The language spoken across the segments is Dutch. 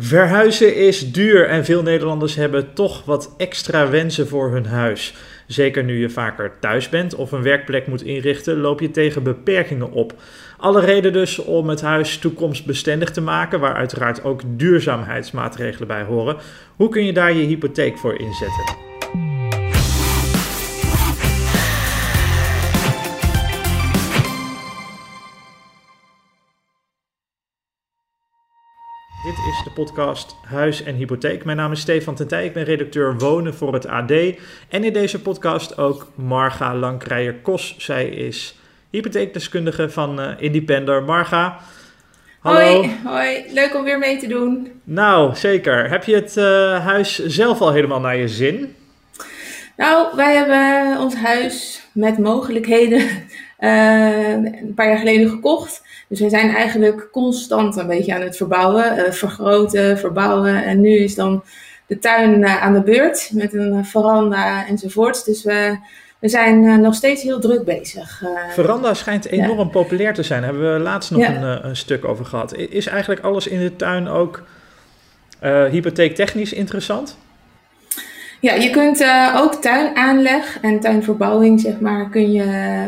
Verhuizen is duur en veel Nederlanders hebben toch wat extra wensen voor hun huis. Zeker nu je vaker thuis bent of een werkplek moet inrichten, loop je tegen beperkingen op. Alle reden dus om het huis toekomstbestendig te maken, waar uiteraard ook duurzaamheidsmaatregelen bij horen. Hoe kun je daar je hypotheek voor inzetten? Podcast Huis en Hypotheek. Mijn naam is Stefan Tentij, ik ben redacteur Wonen voor het AD. En in deze podcast ook Marga Langkrijer-Kos. Zij is hypotheekdeskundige van uh, Independer. Marga, hallo. Hoi, hoi, leuk om weer mee te doen. Nou, zeker. Heb je het uh, huis zelf al helemaal naar je zin? Nou, wij hebben ons huis met mogelijkheden uh, een paar jaar geleden gekocht. Dus we zijn eigenlijk constant een beetje aan het verbouwen, uh, vergroten, verbouwen. En nu is dan de tuin uh, aan de beurt met een veranda enzovoorts. Dus we, we zijn nog steeds heel druk bezig. veranda schijnt enorm ja. populair te zijn. Daar hebben we laatst nog ja. een, een, stuk over gehad. Is eigenlijk alles in de tuin ook hypotheektechnisch interessant? Ja, je kunt uh, ook tuinaanleg en tuinverbouwing, zeg maar, kun je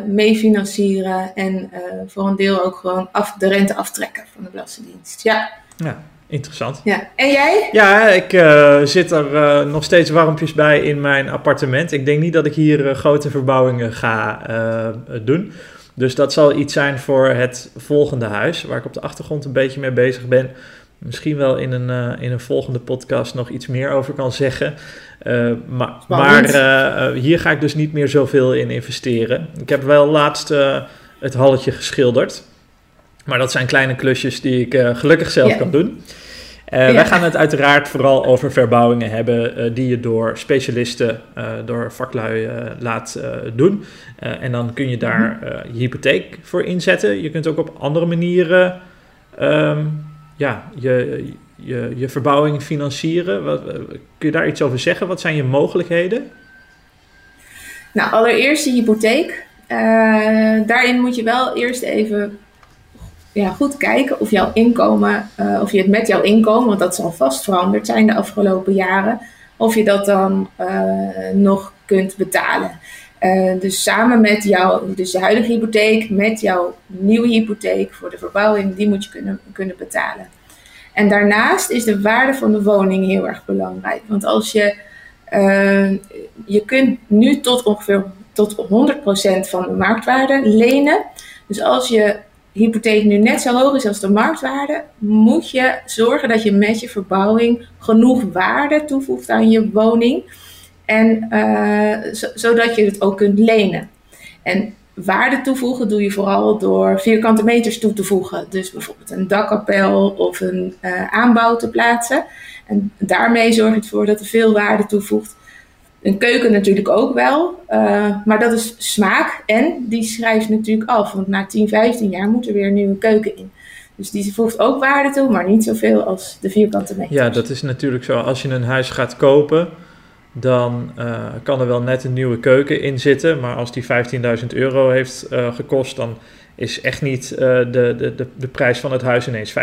mee financieren. En uh, voor een deel ook gewoon af, de rente aftrekken van de Belastingdienst. Ja. Ja, interessant. Ja. En jij? Ja, ik uh, zit er nog steeds warmpjes bij in mijn appartement. Ik denk niet dat ik hier grote verbouwingen ga doen. Dus dat zal iets zijn voor het volgende huis, waar ik op de achtergrond een beetje mee bezig ben misschien wel in een, in een volgende podcast nog iets meer over kan zeggen. Uh, maar maar uh, hier ga ik dus niet meer zoveel in investeren. Ik heb wel laatst het halletje geschilderd. Maar dat zijn kleine klusjes die ik gelukkig zelf kan doen. Ja. Wij gaan het uiteraard vooral over verbouwingen hebben die je door specialisten, door vaklui laat doen. en dan kun je daar je hypotheek voor inzetten. Je kunt ook op andere manieren um, ja, je, je, je verbouwing financieren. Wat, kun je daar iets over zeggen? Wat zijn je mogelijkheden? Nou, allereerst de hypotheek. Uh, daarin moet je wel eerst even ja, goed kijken of jouw inkomen, uh, of je het met jouw inkomen, want dat zal vast veranderd zijn de afgelopen jaren, of je dat dan nog kunt betalen. dus samen met jou, dus de huidige hypotheek, met jouw nieuwe hypotheek voor de verbouwing, die moet je kunnen, kunnen betalen. En daarnaast is de waarde van de woning heel erg belangrijk. Want als je, uh, je kunt nu tot ongeveer tot 100% van de marktwaarde lenen. Dus als je hypotheek nu net zo hoog is als de marktwaarde, moet je zorgen dat je met je verbouwing genoeg waarde toevoegt aan je woning. En uh, zodat je het ook kunt lenen. En waarde toevoegen doe je vooral door vierkante meters toe te voegen. Dus bijvoorbeeld een dakkapel of een uh, aanbouw te plaatsen. En daarmee zorg je ervoor dat er veel waarde toevoegt. Een keuken natuurlijk ook wel, uh, maar dat is smaak. En die schrijft natuurlijk af, want na 10, 15 jaar moet er weer een nieuwe keuken in. Dus die voegt ook waarde toe, maar niet zoveel als de vierkante meters. Ja, dat is natuurlijk zo. Als je een huis gaat kopen, dan uh, kan er wel net een nieuwe keuken in zitten. Maar als die 15.000 euro heeft uh, gekost, dan is echt niet uh, de, de, de, de prijs van het huis ineens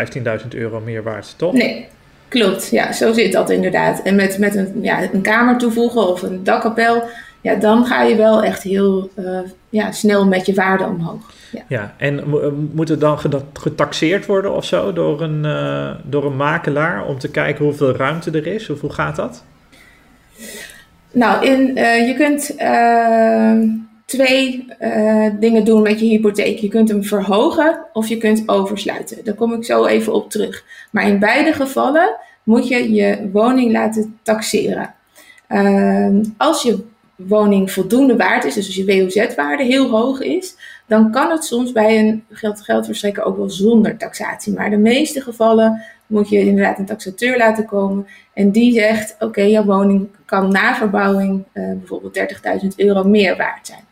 15.000 euro meer waard, toch? Nee, klopt. Ja, zo zit dat inderdaad. En met, met een, ja, een kamer toevoegen of een dakkapel, ja, dan ga je wel echt heel ja, snel met je waarde omhoog. Ja, ja en moet het dan getaxeerd worden of zo door een, door een makelaar om te kijken hoeveel ruimte er is? Of hoe gaat dat? Nou, in, uh, je kunt uh, twee uh, dingen doen met je hypotheek. Je kunt hem verhogen of je kunt oversluiten. Daar kom ik zo even op terug. Maar in beide gevallen moet je je woning laten taxeren. Ehm, als je woning voldoende waard is, dus als je WOZ-waarde heel hoog is, dan kan het soms bij een geld geldverstrekker ook wel zonder taxatie. Maar de meeste gevallen moet je inderdaad een taxateur laten komen. En die zegt, oké, jouw woning kan na verbouwing uh, bijvoorbeeld 30.000 euro meer waard zijn.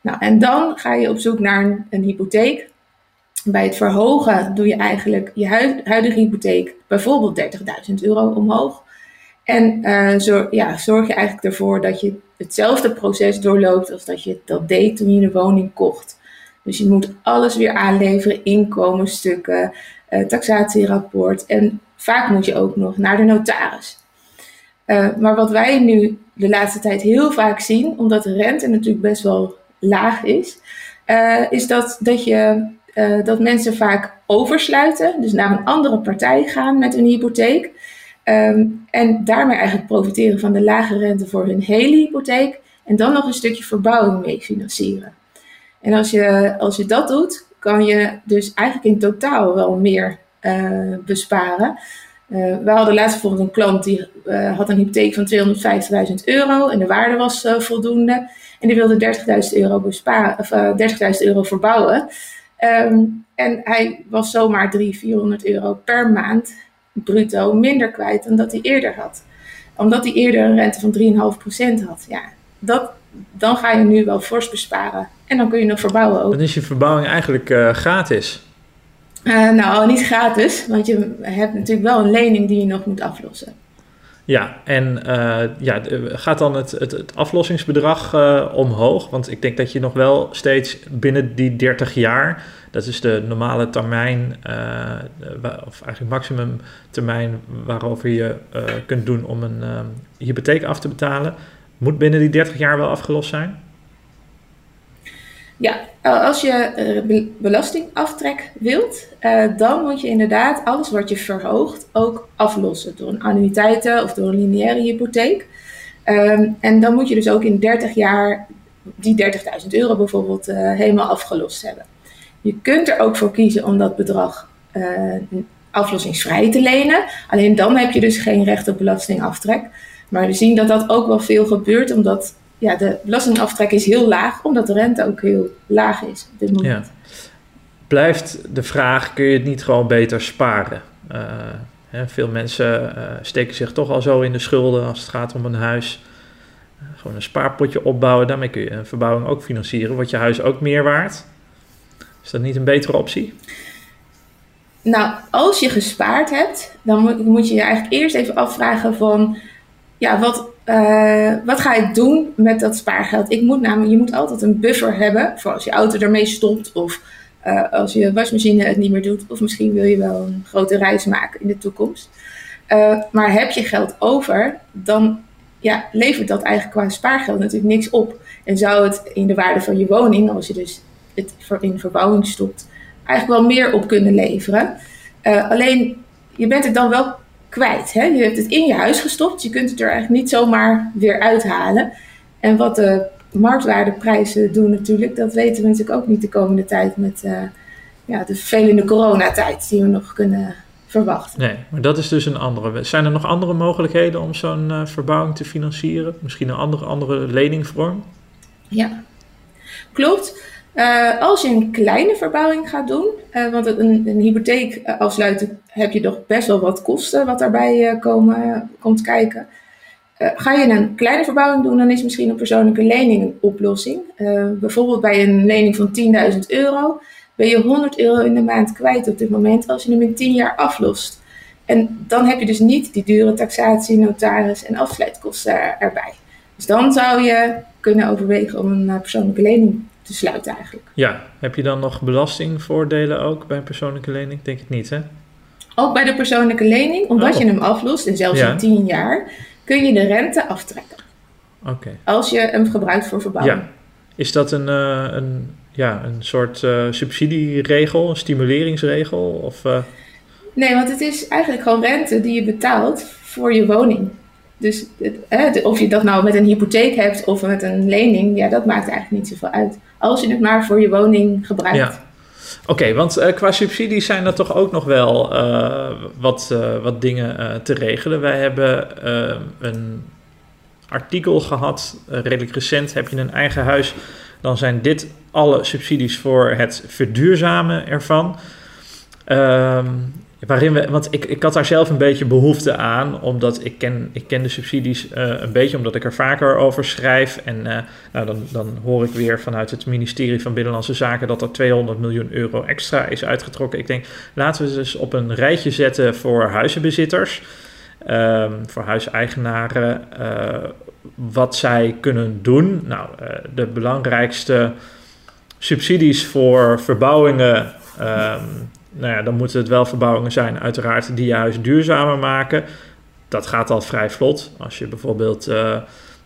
Nou, en dan ga je op zoek naar een, een hypotheek. Bij het verhogen doe je eigenlijk je huidige hypotheek bijvoorbeeld 30.000 euro omhoog. En uh, zorg, ja, zorg je eigenlijk ervoor dat je hetzelfde proces doorloopt als dat je dat deed toen je de woning kocht. Dus je moet alles weer aanleveren, inkomensstukken, taxatierapport. En vaak moet je ook nog naar de notaris. Uh, maar wat wij nu de laatste tijd heel vaak zien, omdat de rente natuurlijk best wel laag is, uh, is dat, dat, je, dat mensen vaak oversluiten, dus naar een andere partij gaan met een hypotheek. Um, en daarmee eigenlijk profiteren van de lage rente voor hun hele hypotheek. En dan nog een stukje verbouwing mee financieren. En als je, als je dat doet, kan je dus eigenlijk in totaal wel meer uh, besparen. Uh, we hadden laatst bijvoorbeeld een klant die uh, had een hypotheek van 250.000 euro en de waarde was voldoende. En die wilde 30.000 euro, besparen, of 30.000 euro verbouwen. Um, en hij was zomaar 300, 400 euro per maand bruto minder kwijt dan dat hij eerder had. Omdat hij eerder een rente van 3,5% had. Ja, dat, dan ga je nu wel fors besparen. En dan kun je nog verbouwen ook. Dan is je verbouwing eigenlijk uh, gratis. Uh, nou, niet gratis, want je hebt natuurlijk wel een lening die je nog moet aflossen. Ja, en uh, ja, gaat dan het, het, het aflossingsbedrag uh, omhoog? Want ik denk dat je nog wel steeds binnen die 30 jaar, dat is de normale termijn, of eigenlijk maximum termijn waarover je kunt doen om een hypotheek af te betalen, moet binnen die 30 jaar wel afgelost zijn? Ja, als je belastingaftrek wilt, dan moet je inderdaad alles wat je verhoogt ook aflossen door een annuïteiten of door een lineaire hypotheek. Um, en dan moet je dus ook in 30 jaar die 30.000 euro bijvoorbeeld uh, helemaal afgelost hebben. Je kunt er ook voor kiezen om dat bedrag aflossingsvrij te lenen. Alleen dan heb je dus geen recht op belastingaftrek. Maar we zien dat dat ook wel veel gebeurt, omdat ja, de belastingaftrek is heel laag, omdat de rente ook heel laag is op dit moment. Ja. Blijft de vraag, kun je het niet gewoon beter sparen? Uh, hè, veel mensen uh, steken zich toch al zo in de schulden als het gaat om een huis. Uh, gewoon een spaarpotje opbouwen, daarmee kun je een verbouwing ook financieren. Wordt je huis ook meer waard? Is dat niet een betere optie? Nou, als je gespaard hebt, dan moet, moet je je eigenlijk eerst even afvragen van... Ja, wat, uh, wat ga ik doen met dat spaargeld? Ik moet namelijk, je moet altijd een buffer hebben voor als je auto ermee stopt of uh, als je wasmachine het niet meer doet. Of misschien wil je wel een grote reis maken in de toekomst. Uh, maar heb je geld over, dan ja, levert dat eigenlijk qua spaargeld natuurlijk niks op. En zou het in de waarde van je woning, als je dus het in verbouwing stopt, eigenlijk wel meer op kunnen leveren. alleen je bent het dan wel kwijt. Hè? Je hebt het in je huis gestopt. Je kunt het er eigenlijk niet zomaar weer uithalen. En wat de marktwaardeprijzen doen natuurlijk, dat weten we natuurlijk ook niet de komende tijd met uh, ja, de vervelende coronatijd die we nog kunnen verwachten. Nee, maar dat is dus een andere. Zijn er nog andere mogelijkheden om zo'n uh, verbouwing te financieren? Misschien een andere, andere leningvorm? Ja, klopt. Uh, als je een kleine verbouwing gaat doen, uh, want een, een hypotheek uh, afsluiten heb je toch best wel wat kosten wat daarbij komen, komt kijken. ga je een kleine verbouwing doen, dan is misschien een persoonlijke lening een oplossing. bijvoorbeeld bij een lening van 10.000 euro ben je 100 euro in de maand kwijt op dit moment als je hem in 10 jaar aflost. En dan heb je dus niet die dure taxatie, notaris en afsluitkosten erbij. Dus dan zou je kunnen overwegen om een persoonlijke lening te sluiten eigenlijk. Ja, heb je dan nog belastingvoordelen ook bij een persoonlijke lening? Denk ik niet, hè? Ook bij de persoonlijke lening, omdat oh. je hem aflost, en zelfs ja. in 10 jaar, kun je de rente aftrekken. Oké. Okay. Als je hem gebruikt voor verbouwing. Ja. Is dat een, uh, een, ja, een soort uh, subsidieregel, een stimuleringsregel? Of, uh... Nee, want het is eigenlijk gewoon rente die je betaalt voor je woning. Dus het, of je dat nou met een hypotheek hebt of met een lening, ja, dat maakt eigenlijk niet zoveel uit. Als je het maar voor je woning gebruikt. Ja. Oké, want uh, qua subsidies zijn er toch ook nog wel uh, wat, uh, wat dingen te regelen. Wij hebben een artikel gehad, redelijk recent. Heb je een eigen huis, dan zijn dit alle subsidies voor het verduurzamen ervan. Um, Waarin we, want ik, ik had daar zelf een beetje behoefte aan, omdat ik ken, ik ken de subsidies uh, een beetje, omdat ik er vaker over schrijf. En uh, nou, dan, dan hoor ik weer vanuit het ministerie van Binnenlandse Zaken dat er 200 miljoen euro extra is uitgetrokken. Ik denk, laten we ze dus op een rijtje zetten voor huizenbezitters, um, voor huiseigenaren, uh, wat zij kunnen doen. Nou, de belangrijkste subsidies voor verbouwingen. Um, nou ja, dan moeten het wel verbouwingen zijn, uiteraard, die je huis duurzamer maken. Dat gaat al vrij vlot. Als je bijvoorbeeld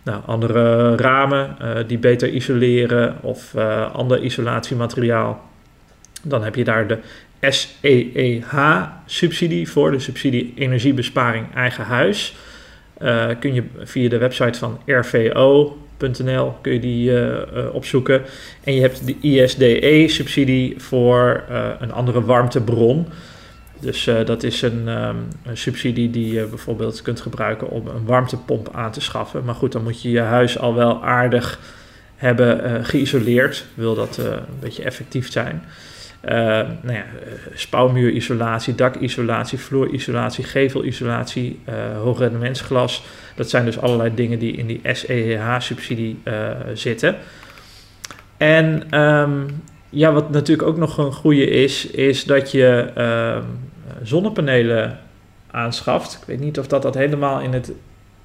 nou, andere ramen die beter isoleren of ander isolatiemateriaal, dan heb je daar de SEEH-subsidie voor, de subsidie energiebesparing eigen huis. Kun je via de website van rvo.nl kun je die uh, uh, opzoeken. En je hebt de ISDE-subsidie voor een andere warmtebron. Dus dat is een, um, een, subsidie die je bijvoorbeeld kunt gebruiken om een warmtepomp aan te schaffen. Maar goed, dan moet je je huis al wel aardig hebben geïsoleerd. Wil dat een beetje effectief zijn. Uh, nou ja, spouwmuurisolatie, dakisolatie, vloerisolatie, gevelisolatie, uh, hoogrendementsglas. Dat zijn dus allerlei dingen die in die SEH-subsidie uh, zitten. En um, ja, wat natuurlijk ook nog een goede is, is dat je uh, zonnepanelen aanschaft. Ik weet niet of dat, dat helemaal in het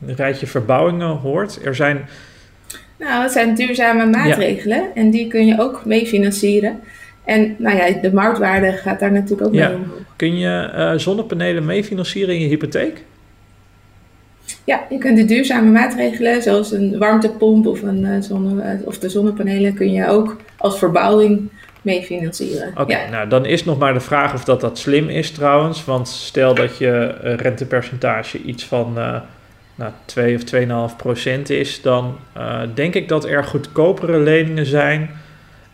rijtje verbouwingen hoort. Er zijn. Nou, het zijn duurzame maatregelen ja. en die kun je ook mee financieren. En nou ja, de marktwaarde gaat daar natuurlijk ook mee omhoog. Kun je uh, zonnepanelen mee financieren in je hypotheek? Ja, je kunt de duurzame maatregelen, zoals een warmtepomp of, een, uh, zonne, uh, of de zonnepanelen, kun je ook als verbouwing mee financieren. Oké, okay, ja. nou dan is nog maar de vraag of dat, dat slim is trouwens. Want stel dat je rentepercentage iets van nou, 2 of 2,5 procent is, dan denk ik dat er goedkopere leningen zijn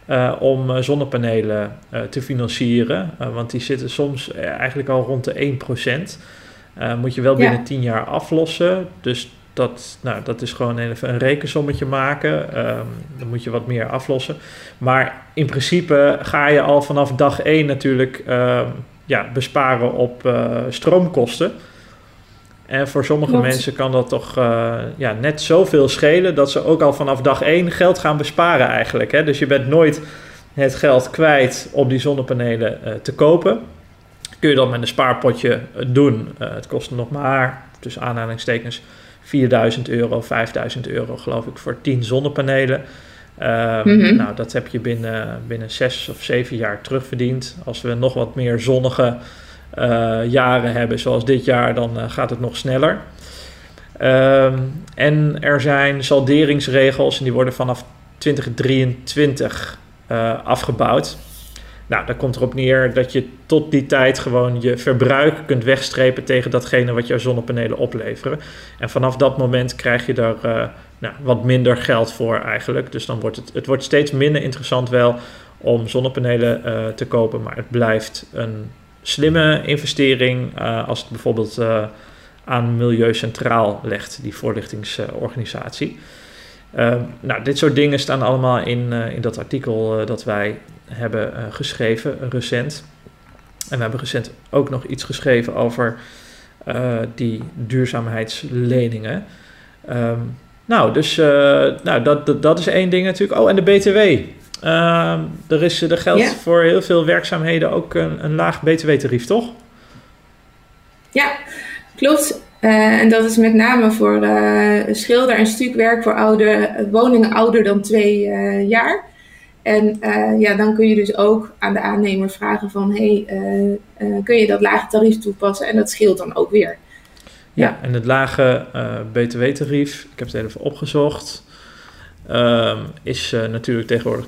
uh, om uh, zonnepanelen uh, te financieren. want die zitten soms eigenlijk al rond de 1%. moet je wel binnen ja. 10 jaar aflossen. Dus dat, nou, dat is gewoon even een rekensommetje maken. Um, dan moet je wat meer aflossen. Maar in principe ga je al vanaf dag 1 natuurlijk um, ja, besparen op stroomkosten. En voor sommige mensen kan dat toch uh, ja, net zoveel schelen dat ze ook al vanaf dag 1 geld gaan besparen eigenlijk. Hè? Dus je bent nooit het geld kwijt om die zonnepanelen uh, te kopen. Kun je dat met een spaarpotje doen. Uh, het kost nog maar, tussen aanhalingstekens, 4000 euro, 5000 euro geloof ik voor 10 zonnepanelen. Mm -hmm. Nou, dat heb je binnen, binnen 6 of 7 jaar terugverdiend. Als we nog wat meer zonnige jaren hebben, zoals dit jaar, dan uh, gaat het nog sneller. Um, en er zijn salderingsregels en die worden vanaf 2023 uh, afgebouwd. Nou, daar komt erop neer dat je tot die tijd gewoon je verbruik kunt wegstrepen tegen datgene wat jouw zonnepanelen opleveren. En vanaf dat moment krijg je daar nou, wat minder geld voor eigenlijk. Dus dan wordt het, het wordt steeds minder interessant wel om zonnepanelen te kopen, maar het blijft een slimme investering uh, als het bijvoorbeeld uh, aan Milieu Centraal legt, die voorlichtingsorganisatie. Uh, nou, dit soort dingen staan allemaal in, in dat artikel dat wij hebben geschreven recent. En we hebben recent ook nog iets geschreven over die duurzaamheidsleningen. Um, nou, dus nou, dat, dat is één ding natuurlijk. Oh, en de BTW. Uh, er, is, er geldt ja. voor heel veel werkzaamheden ook een, een laag btw-tarief, toch? Ja, klopt. Uh, en dat is met name voor uh, schilder- en stukwerk voor oude, woningen ouder dan twee uh, jaar. En ja, dan kun je dus ook aan de aannemer vragen van... hey, kun je dat lage tarief toepassen? En dat scheelt dan ook weer. Ja, ja en het lage btw-tarief, ik heb het even opgezocht... Um, is uh, natuurlijk tegenwoordig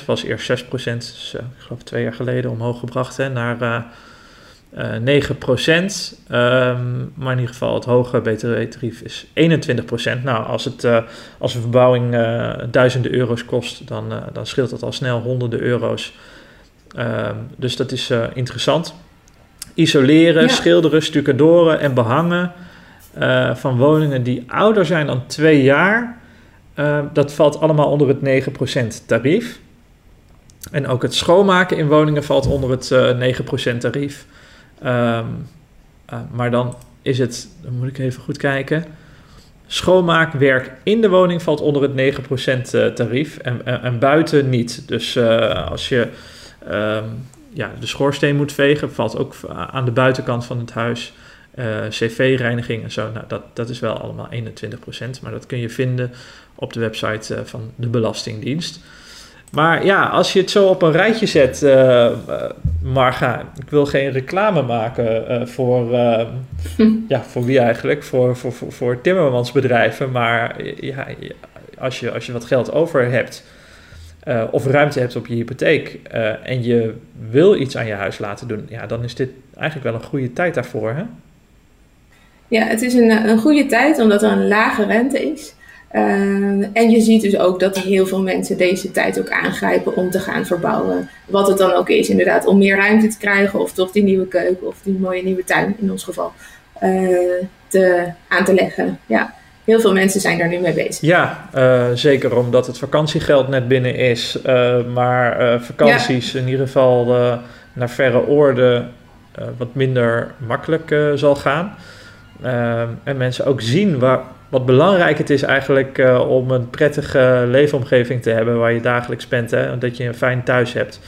9%, was eerst 6%, dus, uh, ik geloof twee jaar geleden omhoog gebracht hè, naar uh, 9%. Um, maar in ieder geval het hoge btw-tarief is 21%. Nou, als, het, als een verbouwing duizenden euro's kost, dan, dan scheelt dat al snel honderden euro's. Um, dus dat is interessant. Isoleren, ja. schilderen, stucadoren en behangen van woningen die ouder zijn dan twee jaar uh, dat valt allemaal onder het 9% tarief. En ook het schoonmaken in woningen valt onder het uh, 9% tarief. Um, uh, maar dan is het, dan moet ik even goed kijken. Schoonmaakwerk in de woning valt onder het 9% uh, tarief en, en, en, buiten niet. Dus als je um, ja, de schoorsteen moet vegen, valt ook aan de buitenkant van het huis. Uh, cv-reiniging en zo, nou, dat, dat is wel allemaal 21%, maar dat kun je vinden op de website uh, van de Belastingdienst. Maar ja, als je het zo op een rijtje zet, uh, Marga, ik wil geen reclame maken voor, ja, voor wie eigenlijk? Voor, voor, voor, voor timmermansbedrijven. Maar ja, als, je, als je wat geld over hebt of ruimte hebt op je hypotheek en je wil iets aan je huis laten doen, ja, dan is dit eigenlijk wel een goede tijd daarvoor. Hè? Ja, het is een, een goede tijd omdat er een lage rente is. Uh, en je ziet dus ook dat heel veel mensen deze tijd ook aangrijpen om te gaan verbouwen. Wat het dan ook is, inderdaad, om meer ruimte te krijgen, of toch die nieuwe keuken of die mooie nieuwe tuin in ons geval uh, te, aan te leggen. Ja, heel veel mensen zijn daar nu mee bezig. Ja, uh, zeker omdat het vakantiegeld net binnen is, maar vakanties in ieder geval naar verre oorden wat minder makkelijk zal gaan. En mensen ook zien waar wat belangrijk het is eigenlijk uh, om een prettige leefomgeving te hebben waar je dagelijks bent. Hè? Dat je een fijn thuis hebt.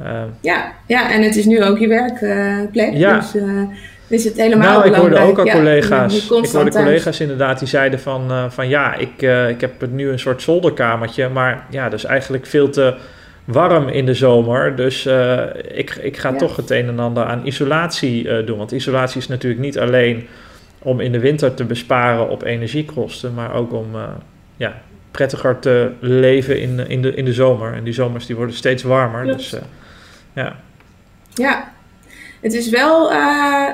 Uh, ja, ja, en het is nu ook je werkplek. Uh, ja. Dus uh, is het helemaal nou, ik hoorde ook al ja, collega's. Ik hoorde collega's inderdaad die zeiden van, van ja, ik, ik heb nu een soort zolderkamertje. Maar ja, dus eigenlijk veel te warm in de zomer. Dus ik, ik ga ja. toch het een en ander aan isolatie doen. Want isolatie is natuurlijk niet alleen om in de winter te besparen op energiekosten, maar ook om uh, ja, prettiger te leven in, in, de, in de zomer. En die zomers die worden steeds warmer. Dus uh, ja. Ja, het is wel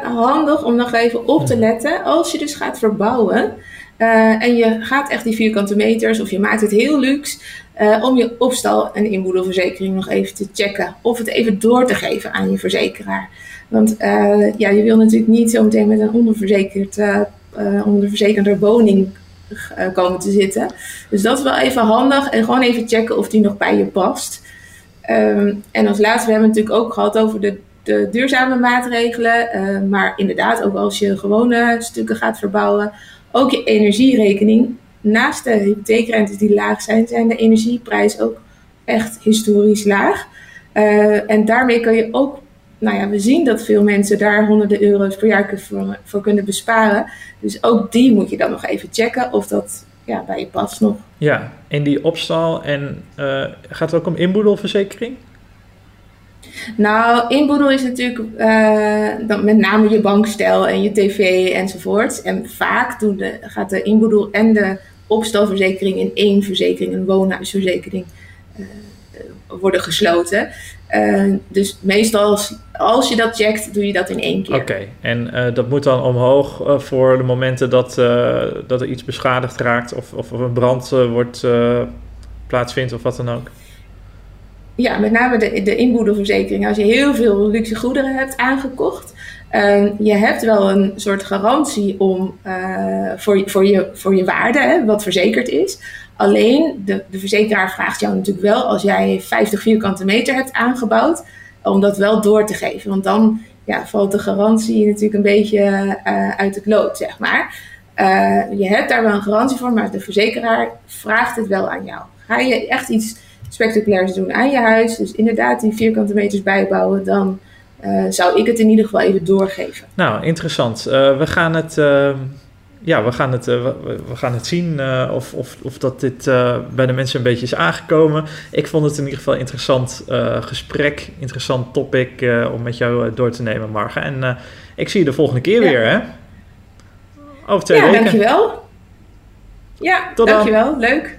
handig om nog even op te letten als je dus gaat verbouwen. En je gaat echt die vierkante meters of je maakt het heel luxe. om je opstal- en inboedelverzekering nog even te checken. Of het even door te geven aan je verzekeraar. Want uh, ja, je wil natuurlijk niet zometeen met een onderverzekerd, onderverzekerde woning komen te zitten. Dus dat is wel even handig en gewoon even checken of die nog bij je past. Um, en als laatste, we hebben het natuurlijk ook gehad over de, de duurzame maatregelen. Maar inderdaad, ook als je gewone stukken gaat verbouwen, ook je energierekening. Naast de hypotheekrentes die laag zijn, zijn de energieprijzen ook echt historisch laag. Uh, en daarmee kan je ook nou ja, we zien dat veel mensen daar honderden euro's per jaar voor, voor kunnen besparen. Dus ook die moet je dan nog even checken of dat ja, bij je past nog. Ja, en die opstal en uh, gaat het ook om inboedelverzekering? Nou, inboedel is natuurlijk dan met name je bankstel en je tv enzovoort. En vaak doen de, gaat de inboedel en de opstalverzekering in één verzekering, een woonhuisverzekering, uh, worden gesloten. Uh, dus meestal als, je dat checkt, doe je dat in één keer. Oké, en dat moet dan omhoog voor de momenten dat, dat er iets beschadigd raakt of, of een brand wordt, plaatsvindt of wat dan ook? Ja, met name de, de inboedelverzekering. Als je heel veel luxe goederen hebt aangekocht, je hebt wel een soort garantie om, voor, voor, je, voor je waarde, hè, wat verzekerd is. Alleen, de, de verzekeraar vraagt jou natuurlijk wel als jij 50 vierkante meter hebt aangebouwd, om dat wel door te geven. Want dan ja, valt de garantie natuurlijk een beetje uh, uit het lood, zeg maar. Uh, je hebt daar wel een garantie voor, maar de verzekeraar vraagt het wel aan jou. Ga je echt iets spectaculairs doen aan je huis, dus inderdaad die vierkante meters bijbouwen, dan uh, zou ik het in ieder geval even doorgeven. Nou, interessant. we gaan het ja, we gaan het, uh, we, gaan het zien of, of, of dat dit bij de mensen een beetje is aangekomen. Ik vond het in ieder geval een interessant gesprek, interessant topic om met jou door te nemen, Marga. En ik zie je de volgende keer ja. weer, hè? Over twee ja, weken. Ja, dankjewel. Ja, Tot dankjewel. Dan. Leuk.